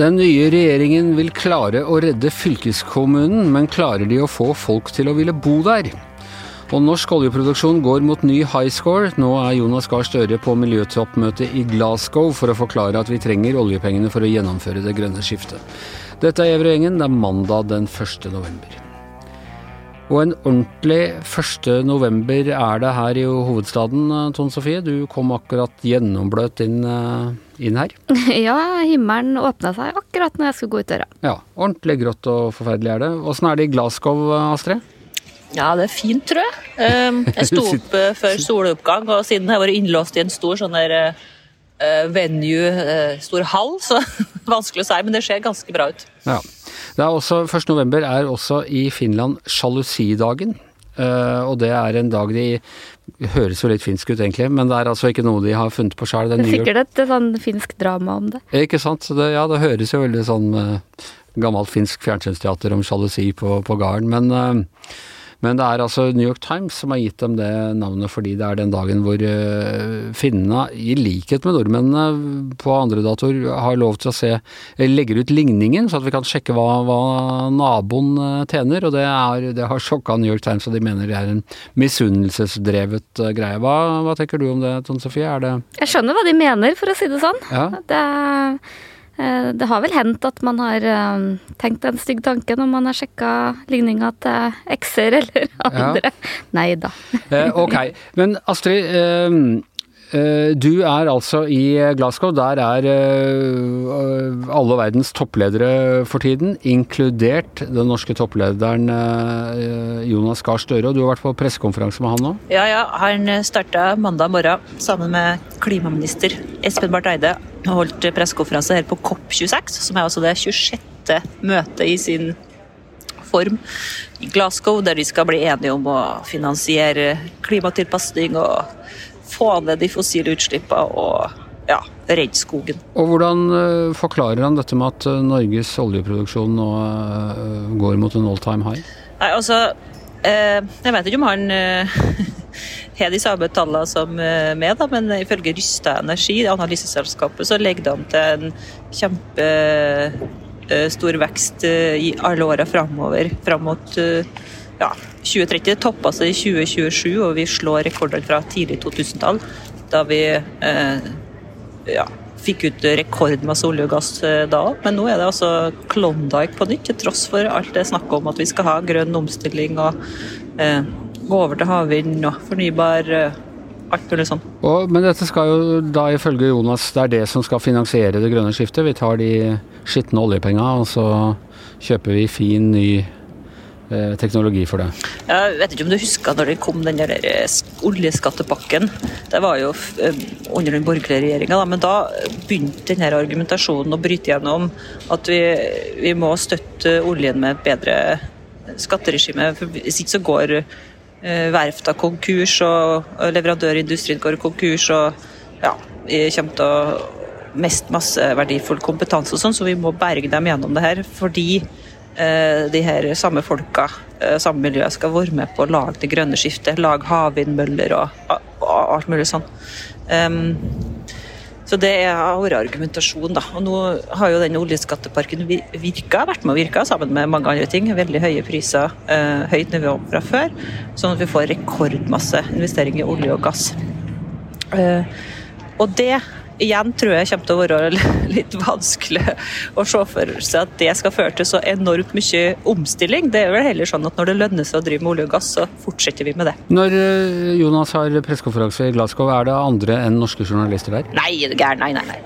Den nye regjeringen vil klare å redde fylkeskommunen, men klarer de å få folk til å ville bo der? Og norsk oljeproduksjon går mot ny high score. Nå er Jonas Gahr Støre på miljøtoppmøte i Glasgow for å forklare at vi trenger oljepengene for å gjennomføre det grønne skiftet. Dette er Gjengen. Det er mandag den 1. november. Og en ordentlig 1. november er det her i hovedstaden, Tone Sofie. Du kom akkurat gjennombløt inn, inn her. Ja, himmelen åpna seg akkurat når jeg skulle gå ut døra. Ja, ordentlig grått og forferdelig er det. Åssen er det i Glasgow, Astrid? Ja, det er fint, tror jeg. Ehm, jeg sto opp eh, før soloppgang, og siden jeg har vært innlåst i en stor sånn der uh, venue, stor hall, så vanskelig å si, men det ser ganske bra ut. Ja. Det er også, 1. november er også i Finland sjalusidagen. Uh, og det er en dag de høres jo litt finsk ut egentlig, men det er altså ikke noe de har funnet på sjøl. Det er sikkert et sånn finsk drama om det. Ikke sant. Det, ja, det høres jo veldig sånn uh, gammelt finsk fjernsynsteater om sjalusi på, på gården. Men uh, men det er altså New York Times som har gitt dem det navnet fordi det er den dagen hvor uh, finnene, i likhet med nordmennene på andre datoer, har lov til å se legger ut ligningen, så at vi kan sjekke hva, hva naboen uh, tjener. Og det, er, det har sjokka New York Times, og de mener det er en misunnelsesdrevet uh, greie. Hva, hva, tenker du om det, Tone Sofie? Er det Jeg skjønner hva de mener, for å si det sånn. Ja. Det er Eh, det har vel hendt at man har eh, tenkt en stygg tanke når man har sjekka ligninga til ekser eller andre. Ja. Nei da. Eh, ok, men Astrid. Du er altså i Glasgow. Der er alle verdens toppledere for tiden, inkludert den norske topplederen Jonas Gahr Støre. Og du har vært på pressekonferanse med han nå? Ja, ja. Han starta mandag morgen sammen med klimaminister Espen Barth Eide og holdt pressekonferanse her på COP26, som er altså det 26. møtet i sin form i Glasgow, der de skal bli enige om å finansiere klimatilpasning og få ned de fossile utslippene og ja, redde skogen. Og Hvordan uh, forklarer han dette med at uh, Norges oljeproduksjon nå uh, går mot en all time high? Nei, altså, Jeg vet ikke om han har de samme tallene som eh, meg, da, men ifølge Rysta Energi, analyseselskapet, så legger de an til en kjempestor stor vekst eh, i alle åra framover. Fram mot ja, 2030. Toppa seg i 2027, og vi slår rekordene fra tidlig 2000-tall, da vi eh, ja, fikk ut rekordmasse olje og gass da. Men nå er det altså Klondyke på nytt, til tross for alt det snakket om at vi skal ha grønn omstilling og eh, gå over til havvind og fornybar eh, alt mulig sånn. Og, men dette skal jo da ifølge Jonas, det er det som skal finansiere det grønne skiftet? Vi tar de skitne oljepengene, og så kjøper vi fin, ny eh, teknologi for det. Jeg vet ikke om du husker når det kom den der eh, oljeskattepakken. Det var jo under den borgerlige regjeringa, men da begynte denne argumentasjonen å bryte gjennom at vi, vi må støtte oljen med et bedre skatteregime. For hvis ikke så går Eh, verfta konkurs, og leverandørindustrien går konkurs, og ja, vi kommer til å miste masse verdifull kompetanse og sånn, så vi må berge dem gjennom det her. Fordi eh, de her samme folka, eh, samme miljøet, skal være med på å lage det grønne skiftet. Lage havvindmøller og, alt mulig sånn. Så det har vært argumentasjon, da. Og nå har jo den oljeskatteparken virka, vært med og virka sammen med mange andre ting. Veldig høye priser, eh, høyt nivå fra før. Sånn at vi får rekordmasse investering i olje og gass. Eh, og det igjen tror jeg kommer til å være litt vanskelig å se for seg at det skal føre til så enormt mye omstilling. Det er vel heller sånn at når det lønner seg å drive med olje og gass, så fortsetter vi med det. Når eh, Jonas har pressekonferanse i Glasgow, er det andre enn norske journalister der? Nei, gæren, nei, nei, nei.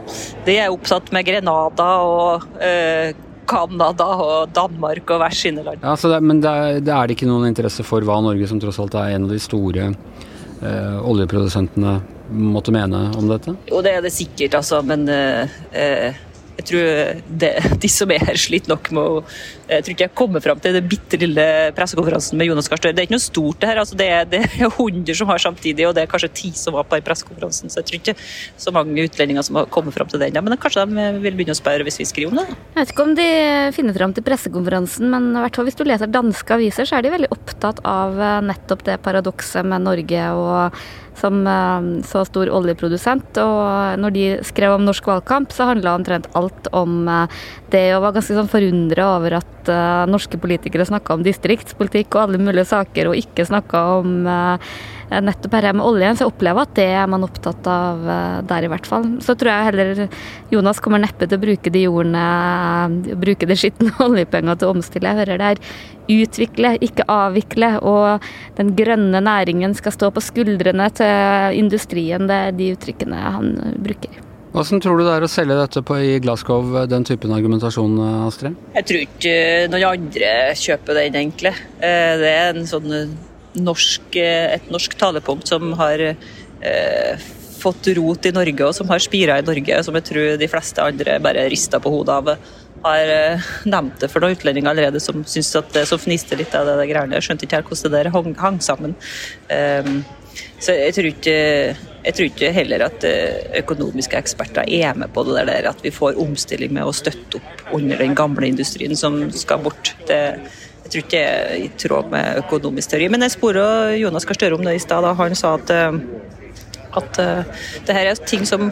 De er opptatt med Grenada og øh, Canada og Danmark og hver sine land. Ja, det, men det er, det er, det ikke noen interesse for hva Norge, som tross alt er en av de store øh, oljeprodusentene, måtte mene om dette? Jo, det er det sikkert, altså. Men eh, eh jeg tror det, de som er her, sliter nok med å jeg tror ikke jeg kommer fram til den bitte lille pressekonferansen med Jonas Gahr Støre. Det er ikke noe stort, det her. Altså, det, er, det 100 som har samtidig, og det er kanskje ti som var på den pressekonferansen. Så jeg tror ikke så mange utlendinger som har kommet fram til den. Men kanskje de vil begynne å spørre hvis vi skriver om det? Jeg vet ikke om de finner fram til pressekonferansen, men hvert hvis du leser danske aviser, så er de veldig opptatt av eh, nettopp det paradokset med Norge og som eh, så stor oljeprodusent. Og når de skrev om norsk valgkamp, så handla omtrent alt om eh, det, og var ganske sånn forundra over at uh, norske politikere snakka om distriktspolitikk og alle mulige saker, og ikke snakka om uh, nettopp dette med oljen. Så jeg opplever at det er man opptatt av uh, der, i hvert fall. Så tror jeg heller Jonas kommer neppe til å bruke de ordene, bruke de skitne oljepengene til å omstille. Jeg hører det her utvikle, ikke avvikle. Og den grønne næringen skal stå på skuldrene til industrien. Det er de uttrykkene han bruker. Hvordan tror du det er å selge dette på i Glasgow, den typen argumentasjon, Astrid? Jeg tror ikke noen andre kjøper den, egentlig. Det er sånn norsk, et norsk talepunkt som har eh, fått rot i Norge, og som har spira i Norge, som jeg tror de fleste andre bare rister på hodet av har nevnt det for noen utlendinger allerede som syns at det som fniste litt av det, det greiene. Jeg skjønte ikke helt hvordan det der hang, hang sammen. Um, så jeg tror, ikke, jeg tror ikke heller at økonomiske eksperter er med på det der at vi får omstilling med å støtte opp under den gamle industrien som skal bort. Det, jeg tror ikke det er i tråd med økonomisk teori. Men jeg spora Jonas Gahr Støre om det i stad. Han sa at, at det her er ting som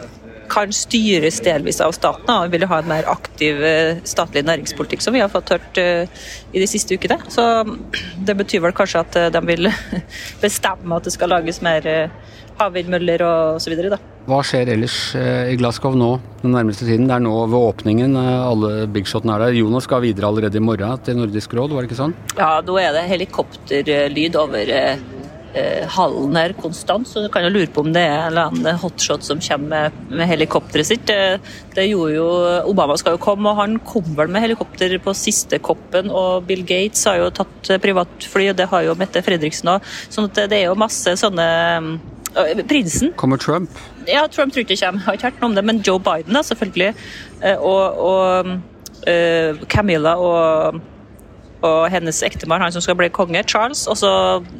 kan styres delvis av staten. og vil ha en mer aktiv statlig næringspolitikk, som vi har fått hørt i de siste ukene. Så det betyr vel kanskje at de vil bestemme at det skal lages mer havvindmøller videre. Hva skjer ellers i Glasgow nå den nærmeste tiden? Det er nå ved åpningen alle bigshotene er der. Jonas skal videre allerede i morgen til Nordisk råd, var det ikke sånn? Ja, nå er det helikopterlyd over hallen her konstant, så du kan jo lure på om det er en eller annen hotshot som kommer med, med helikopteret sitt. Det, det, gjorde jo Obama skal jo komme, og han kom vel med helikopter på siste koppen. Og Bill Gates har jo tatt privatfly, og det har jo Mette Fredriksen òg. Sånn at det er jo masse sånne Prinsen. Kommer Trump? Ja, Trump tror ikke kommer. Jeg har ikke hørt noe om det, men Joe Biden, da, selvfølgelig. Og, og uh, Camilla og og hennes ektemann, han som skal bli konge, Charles, og så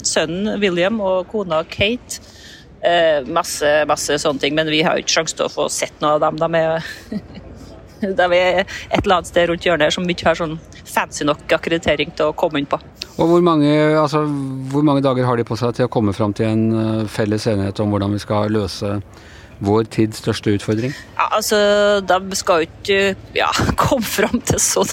sønnen William og kona Kate. Eh, masse, masse sånne ting, men vi har ikke sjanse til å få sett noe av dem. De er, de er et eller annet sted rundt hjørnet som ikke har sånn fancy nok akkreditering til å komme inn på. Og hvor mange, altså, hvor mange dager har de på seg til å komme fram til en felles enighet om hvordan vi skal løse vår tids største utfordring? Ja, altså, De skal jo ikke ja, komme fram til sånn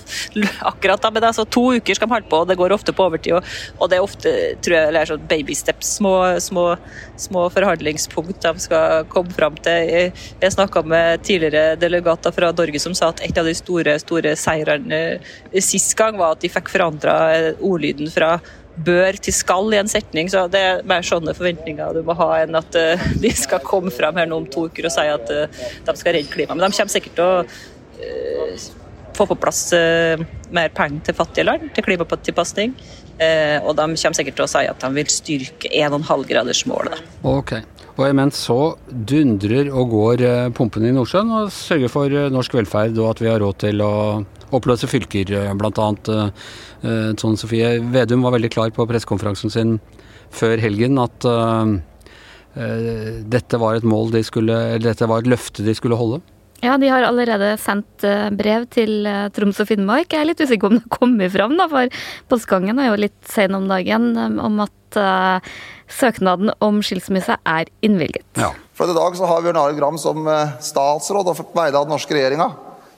akkurat da, men altså, to uker skal de holde på, og det går ofte på overtid. Og, og det er ofte tror jeg, det er sånn babysteps, små, små, små forhandlingspunkt de skal komme fram til. Jeg, jeg snakka med tidligere delegater fra Norge som sa at et av de store, store seirene sist gang var at de fikk forandra ordlyden fra bør til skal i en setning. Så det er mer sånne forventninger du må ha enn at uh, de skal komme frem her nå om to uker og si at uh, de skal redde klimaet. Men de kommer sikkert til å uh, få på plass mer penger til fattige land, til klimatilpasning. og de kommer sikkert til å si at de vil styrke 1,5-gradersmålet. Ok. Og imens så dundrer og går pumpene i Nordsjøen og sørger for norsk velferd og at vi har råd til å oppløse fylker, bl.a. Tone Sofie Vedum var veldig klar på pressekonferansen sin før helgen at dette var et mål de skulle Dette var et løfte de skulle holde. Ja, de har allerede sendt brev til Troms og Finnmark. Jeg er litt usikker på om det kommer fram, da, for postgangen er jo litt sen om dagen, om at uh, søknaden om skilsmisse er innvilget. Ja. For I dag så har Bjørn Arild Gram som statsråd og vegne av den norske regjeringa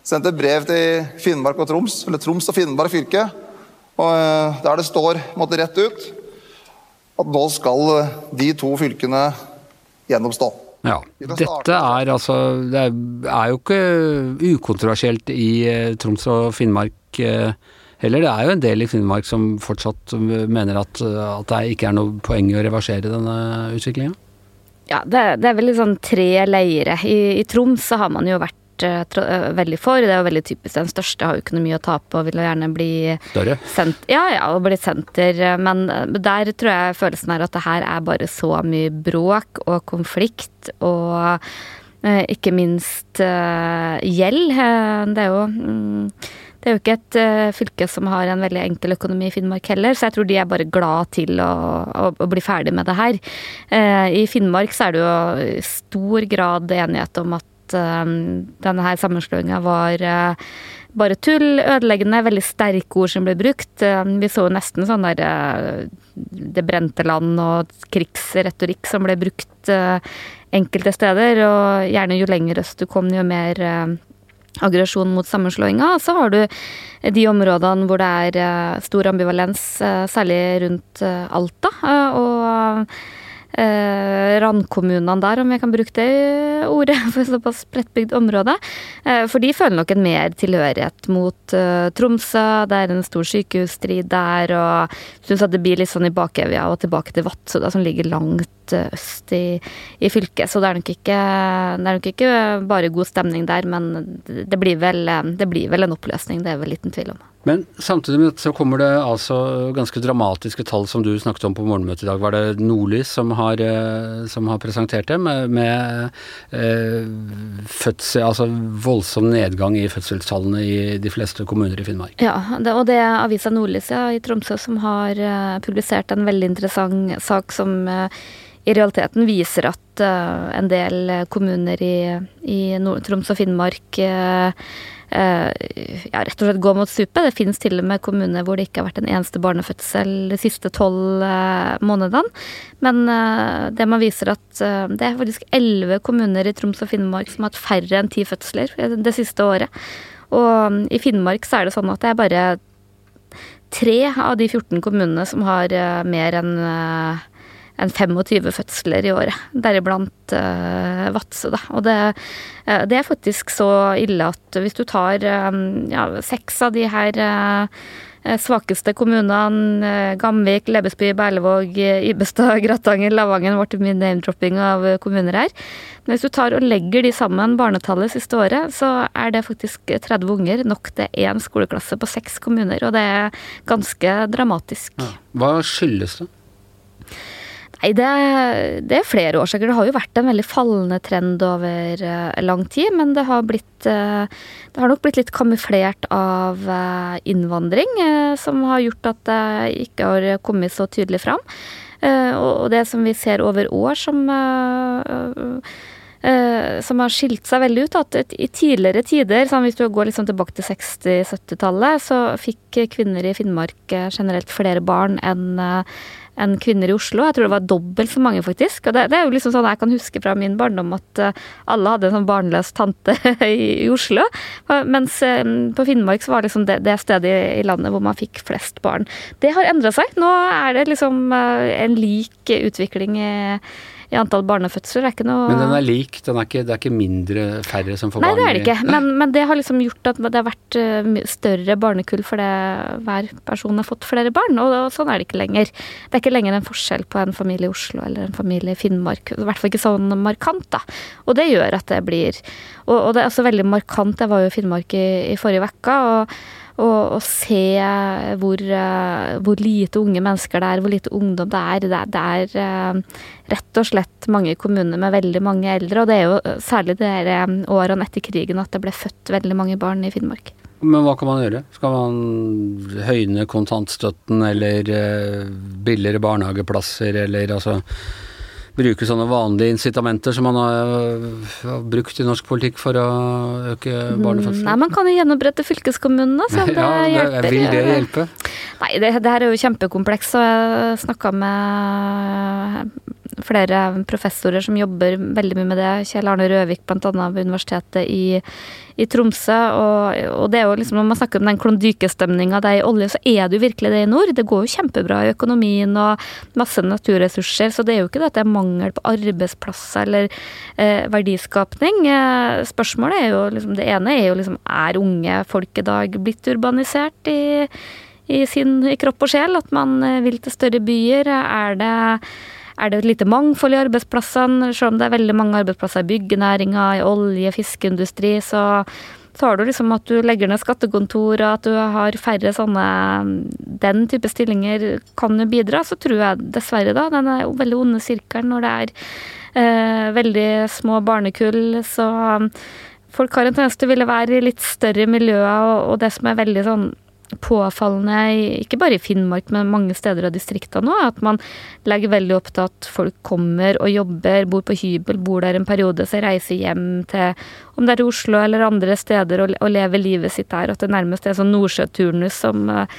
sendt et brev til Finnmark og Troms, eller Troms og Finnmark fylke, og der det står måtte rett ut at nå skal de to fylkene gjennomstå. Ja, Dette er altså Det er jo ikke ukontroversielt i Troms og Finnmark heller. Det er jo en del i Finnmark som fortsatt mener at, at det ikke er noe poeng i å reversere denne utviklinga? Ja, det, det, er vel sånn tre leire. I, I Troms så har man jo vært veldig for. Det er jo veldig typisk. Den største har jo ikke noe mye å tape og vil jo gjerne bli Større? Sent, ja, ja, og bli senter. Men der tror jeg følelsen er at det her er bare så mye bråk og konflikt og ikke minst gjeld. Det er jo det er jo ikke et uh, fylke som har en veldig enkel økonomi i Finnmark heller, så jeg tror de er bare glad til å, å, å bli ferdig med det her. Uh, I Finnmark så er det jo i stor grad enighet om at uh, denne her sammenslåinga var bare tull, ødeleggende, veldig sterke ord som ble brukt. Vi så nesten sånn der Det brente land og krigsretorikk som ble brukt enkelte steder. Og gjerne jo lenger øst du kom, jo mer aggresjon mot sammenslåinga. Og så har du de områdene hvor det er eh, stor ambivalens, eh, særlig rundt eh, Alta. Og eh, randkommunene der, om jeg kan bruke det ordet, for såpass spredtbygd område. Eh, for de føler nok en mer tilhørighet mot eh, Tromsø. Det er en stor sykehusstrid der, og syns at det blir litt sånn i bakevja og tilbake til Vadsø, som ligger langt eh, øst i, i, fylket. Så det er, nok ikke, det er nok ikke bare god stemning der, men det blir vel, det blir vel en oppløsning, det er vel liten tvil om. Men samtidig med dette så kommer det altså ganske dramatiske tall som du snakket om på morgenmøtet i dag. Var det Nordlys som har, eh, som har presentert det, med, med eh, fødsel, altså voldsom nedgang i fødselstallene i de fleste kommuner i Finnmark? Ja, det, og det er avisa Nordlys ja, i Tromsø som har publisert en veldig interessant sak som i realiteten viser at uh, en del kommuner i, i Troms og Finnmark Eh, ja, rett og slett gå mot stupet. Det finnes til og med kommuner hvor det ikke har vært en eneste barnefødsel de siste tolv eh, månedene. Men eh, det man viser at det er faktisk elleve kommuner i Troms og Finnmark som har hatt færre enn ti fødsler det siste året. Og i Finnmark så er det sånn at det er bare tre av de 14 kommunene som har mer enn enn 25 fødsler i året, deriblant uh, Vadsø. Og det, uh, det, er faktisk så ille at hvis du tar um, ja, seks av de her uh, svakeste kommunene, Gamvik, Lebesby, Berlevåg, Ibestad, Gratangen, Lavangen ble mye name-dropping av kommuner her. Men hvis du tar og legger de sammen, barnetallet siste året, så er det faktisk 30 unger nok til én skoleklasse på seks kommuner. Og det er ganske dramatisk. Ja. Hva skyldes det? Nei, det, det, er flere årsaker. Det har jo vært en veldig fallende trend over uh, lang tid, men det har blitt uh, Det har nok blitt litt kamuflert av uh, innvandring, som har gjort at det ikke har kommet så tydelig fram. og det som vi ser over år, som som har skilt seg veldig ut. At i tidligere tider, sånn hvis du går liksom tilbake til 60-70-tallet, så fikk kvinner i Finnmark generelt flere barn enn enn kvinner i Oslo. Jeg tror det var dobbelt så mange, faktisk. Og det, det, er jo liksom sånn jeg kan huske fra min barndom at uh, alle hadde en sånn barnløs tante i, i, Oslo. Mens uh, på Finnmark så var liksom det, det stedet i, landet hvor man fikk flest barn. Det har endra seg. Nå er det liksom uh, en lik utvikling i i antall barnefødsler. er ikke noe Men den er lik? Den er ikke, det er ikke mindre færre som får barn? Nei, det er det ikke. Men, men, det har liksom gjort at det har vært eh, større barnekull fordi hver person har fått flere barn. Og, og, sånn er det ikke lenger. Det er ikke lenger en forskjell på en familie i Oslo eller en familie i Finnmark. I hvert fall ikke sånn markant, da. Og det gjør at det blir Og, og det er også veldig markant. Jeg var jo i Finnmark i, i forrige uke. og og, og se hvor, eh, hvor, lite unge mennesker det er, hvor lite ungdom det er. Det, det er uh, rett og slett mange kommuner med veldig mange eldre, og det er jo særlig de eh, årene etter krigen at det ble født veldig mange barn i Finnmark. Men hva kan man gjøre? Skal man høyne kontantstøtten eller billigere barnehageplasser eller altså bruke sånne vanlige incitamenter som man har, har, brukt i norsk politikk for å øke mm. Nei, man kan jo gjenopprette fylkeskommunene, så det, ja, det hjelper. Vil det hjelpe? Nei, det, det her er jo kjempekompleks, og jeg snakka med flere professorer som jobber veldig mye med det. Kjell Arne Røvik bl.a. ved Universitetet i, i Tromsø. Og, og, det er jo liksom, når man snakker om den klondykestemninga det er i olje, så er det jo virkelig det i nord. Det går jo kjempebra i økonomien og masse naturressurser, så det er jo ikke det at det er mangel på arbeidsplasser eller eh, verdiskapning. Eh, spørsmålet er jo liksom, det ene er jo liksom er unge folk i dag blitt urbanisert i i sin i kropp og sjel, at man eh, vil til større byer. Er det er det et lite mangfold i arbeidsplassene. Selv om det er veldig mange arbeidsplasser i byggenæringa, i olje, fiskeindustri, så, så har du liksom at du legger ned skattekontor, og at du har færre sånne Den type stillinger kan jo bidra. Så tror jeg dessverre, da, den er veldig onde sirkelen når det er eh, veldig små barnekull, så folk har en tendens til å ville være i litt større miljøer, og det som er veldig sånn påfallende, ikke bare i Finnmark, men mange steder av distriktene nå, at man legger veldig opp til at folk kommer og jobber, bor på hybel, bor der en periode, så reiser hjem til om det er Oslo eller andre steder, og, og lever livet sitt der. At det nærmest er sånn nordsjøturnus som og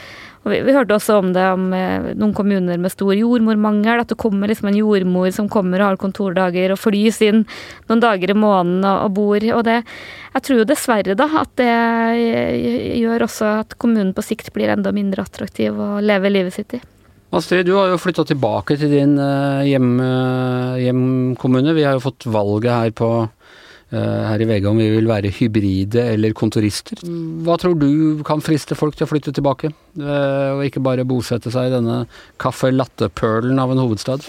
vi, vi, hørte også om det om eh, noen kommuner med stor jordmormangel. At det kommer liksom en jordmor som kommer og har kontordager og flys inn noen dager i måneden og, og bor. Og det, jeg tror jo dessverre da at det gjør også at kommunen på sikt blir enda mindre attraktiv å leve livet sitt i. Astrid, du har jo flytta tilbake til din eh, hjem, hjemkommune. Vi har jo fått valget her på Eh, her i VG om vi vil være hybride eller kontorister. Hva tror du kan friste folk til å flytte tilbake, eh, og ikke bare bosette seg i denne caffè latte-perlen av en hovedstad?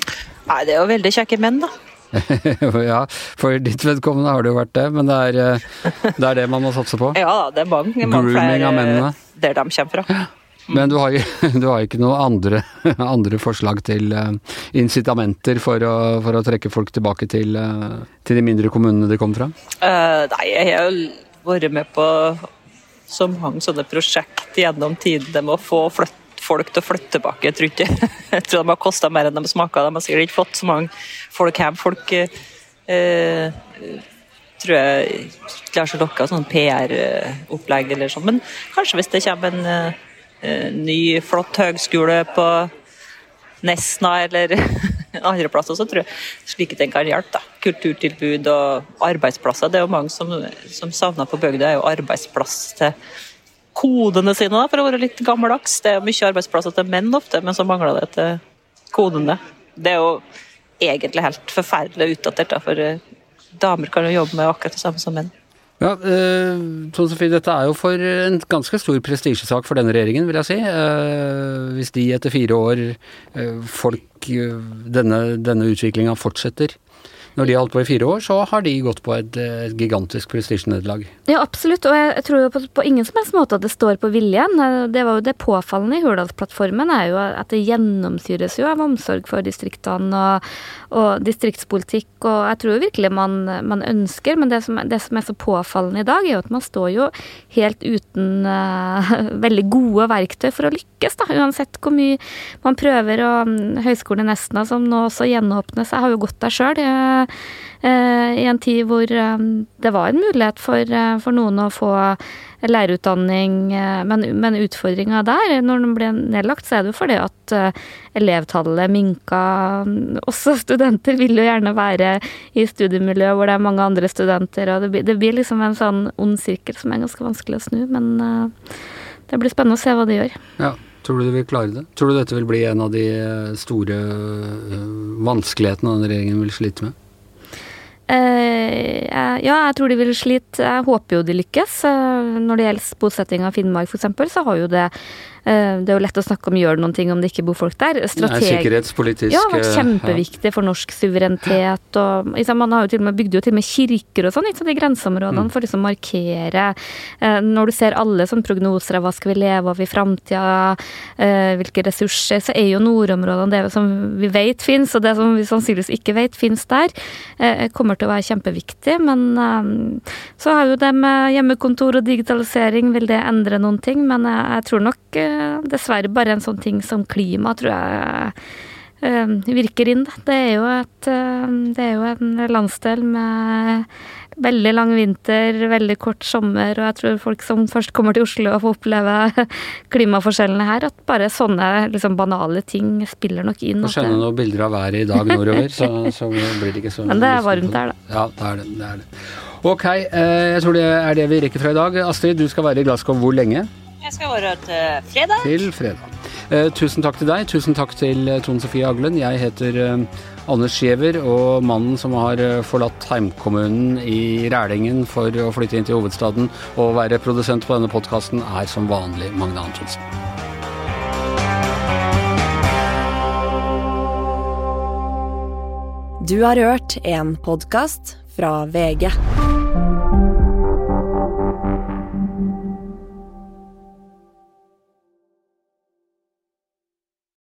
Nei, det er jo veldig kjekke menn, da. ja, for ditt vedkommende har det jo vært det, men det er eh, det, er det man må satse på? Ja da, det er mange, mange flere der de kommer fra. Men du har, du har ikke noen andre, andre, forslag til uh, incitamenter for å, for å, trekke folk tilbake til, uh, til, de mindre kommunene de kommer fra? Uh, nei, jeg har jo vært med på så mange sånne prosjekt gjennom tidene med å få flytt, folk til å flytte tilbake. Jeg tror, ikke, jeg tror de har kosta mer enn de smaker. De har sikkert ikke fått så mange folk hjem. Folk tror jeg klarer seg av sånn PR-opplegg eller sånn. Men kanskje hvis det kommer en Eh, ny, flott høgskole på Nesna eller andre plasser, så tror jeg slike ting kan hjelpe. da. Kulturtilbud og arbeidsplasser. Det er jo mange som, som savner på bygda, er jo arbeidsplass til kodene sine, da, for å være litt gammeldags. Det er jo mye arbeidsplasser til menn ofte, men så mangler det til kodene. Det er jo egentlig helt forferdelig utdatert, da, for eh, damer kan jo jobbe med akkurat det samme som menn. Ja, eh, Tone Sofie, dette er jo for en ganske stor prestisjesak for denne regjeringen, vil jeg si. Eh, hvis de etter fire år, eh, folk, denne, denne utviklinga fortsetter, når de har holdt på i fire år, så har de gått på et, et gigantisk prestisjenederlag. Ja, absolutt, og jeg tror jo på, på, ingen som helst måte at det står på viljen. Det var jo det påfallende i Hurdalsplattformen, er jo at det gjennomsyres jo av omsorg for distriktene og, og distriktspolitikk, og jeg tror virkelig man, man ønsker, men det som, det som, er så påfallende i dag, er jo at man står jo helt uten uh, veldig gode verktøy for å lykkes, da, uansett hvor mye man prøver. Og um, Høgskolen i Nesna, som nå også gjenåpnes, jeg har jo gått der sjøl. Eh, i en tid hvor eh, det var en mulighet for, eh, for noen å få lærerutdanning, men, men utfordringa der, når den ble nedlagt, så er det jo fordi at elevtallet minka. Også studenter vil jo gjerne være i studiemiljø hvor det er mange andre studenter, og det blir, det blir liksom en sånn ond sirkel som er ganske vanskelig å snu, men det blir spennende å se hva de gjør. Ja. Tror du de vil klare det? Tror du dette vil bli en av de store vanskelighetene denne regjeringen vil slite med? Uh, ja, jeg tror de vil slite. Jeg håper jo de lykkes. Uh, når det gjelder bosetting av Finnmark f.eks., så har jo det Eh, det er jo lett å snakke om gjør noen ting om det ikke bor folk der. Strateg... Nei, sikkerhetspolitisk Ja, det har vært kjempeviktig for norsk suverenitet. Og, liksom, man har jo til og med bygd jo til og med kirker og sånn i grenseområdene mm. for liksom å markere eh, Når du ser alle sånne prognoser av hva skal vi leve av i framtida, eh, hvilke ressurser, så er jo nordområdene det som vi vet fins, og det som vi sannsynligvis ikke vet fins der, kommer til å være kjempeviktig. Men så har jo det med hjemmekontor og digitalisering, vil det endre noen ting? Men jeg tror nok dessverre bare en sånn ting som klima, tror jeg uh, virker inn. Det er, jo et, uh, det er jo en landsdel med veldig lang vinter, veldig kort sommer, og jeg tror folk som først kommer til Oslo og får oppleve klimaforskjellene her, at bare sånne liksom, banale ting spiller nok inn. Får skjønne noen bilder av været i dag nordover, så, så, blir det ikke så Men det er varmt her, da. Ja, det er det. det, er det. Ok, eh, jeg tror det er det vi rekker fra i dag. Astrid, du skal være i Glasgow hvor lenge? Jeg skal være til fredag. Til fredag. Eh, tusen takk til deg. Tusen takk til eh, Trond Sofie Aglen. Jeg heter eh, Anders Giæver, og mannen som har forlatt heimkommunen i Rælingen for å flytte inn til hovedstaden og være produsent på denne podkasten, er som vanlig Magne Antonsen. Du har hørt en podkast fra VG.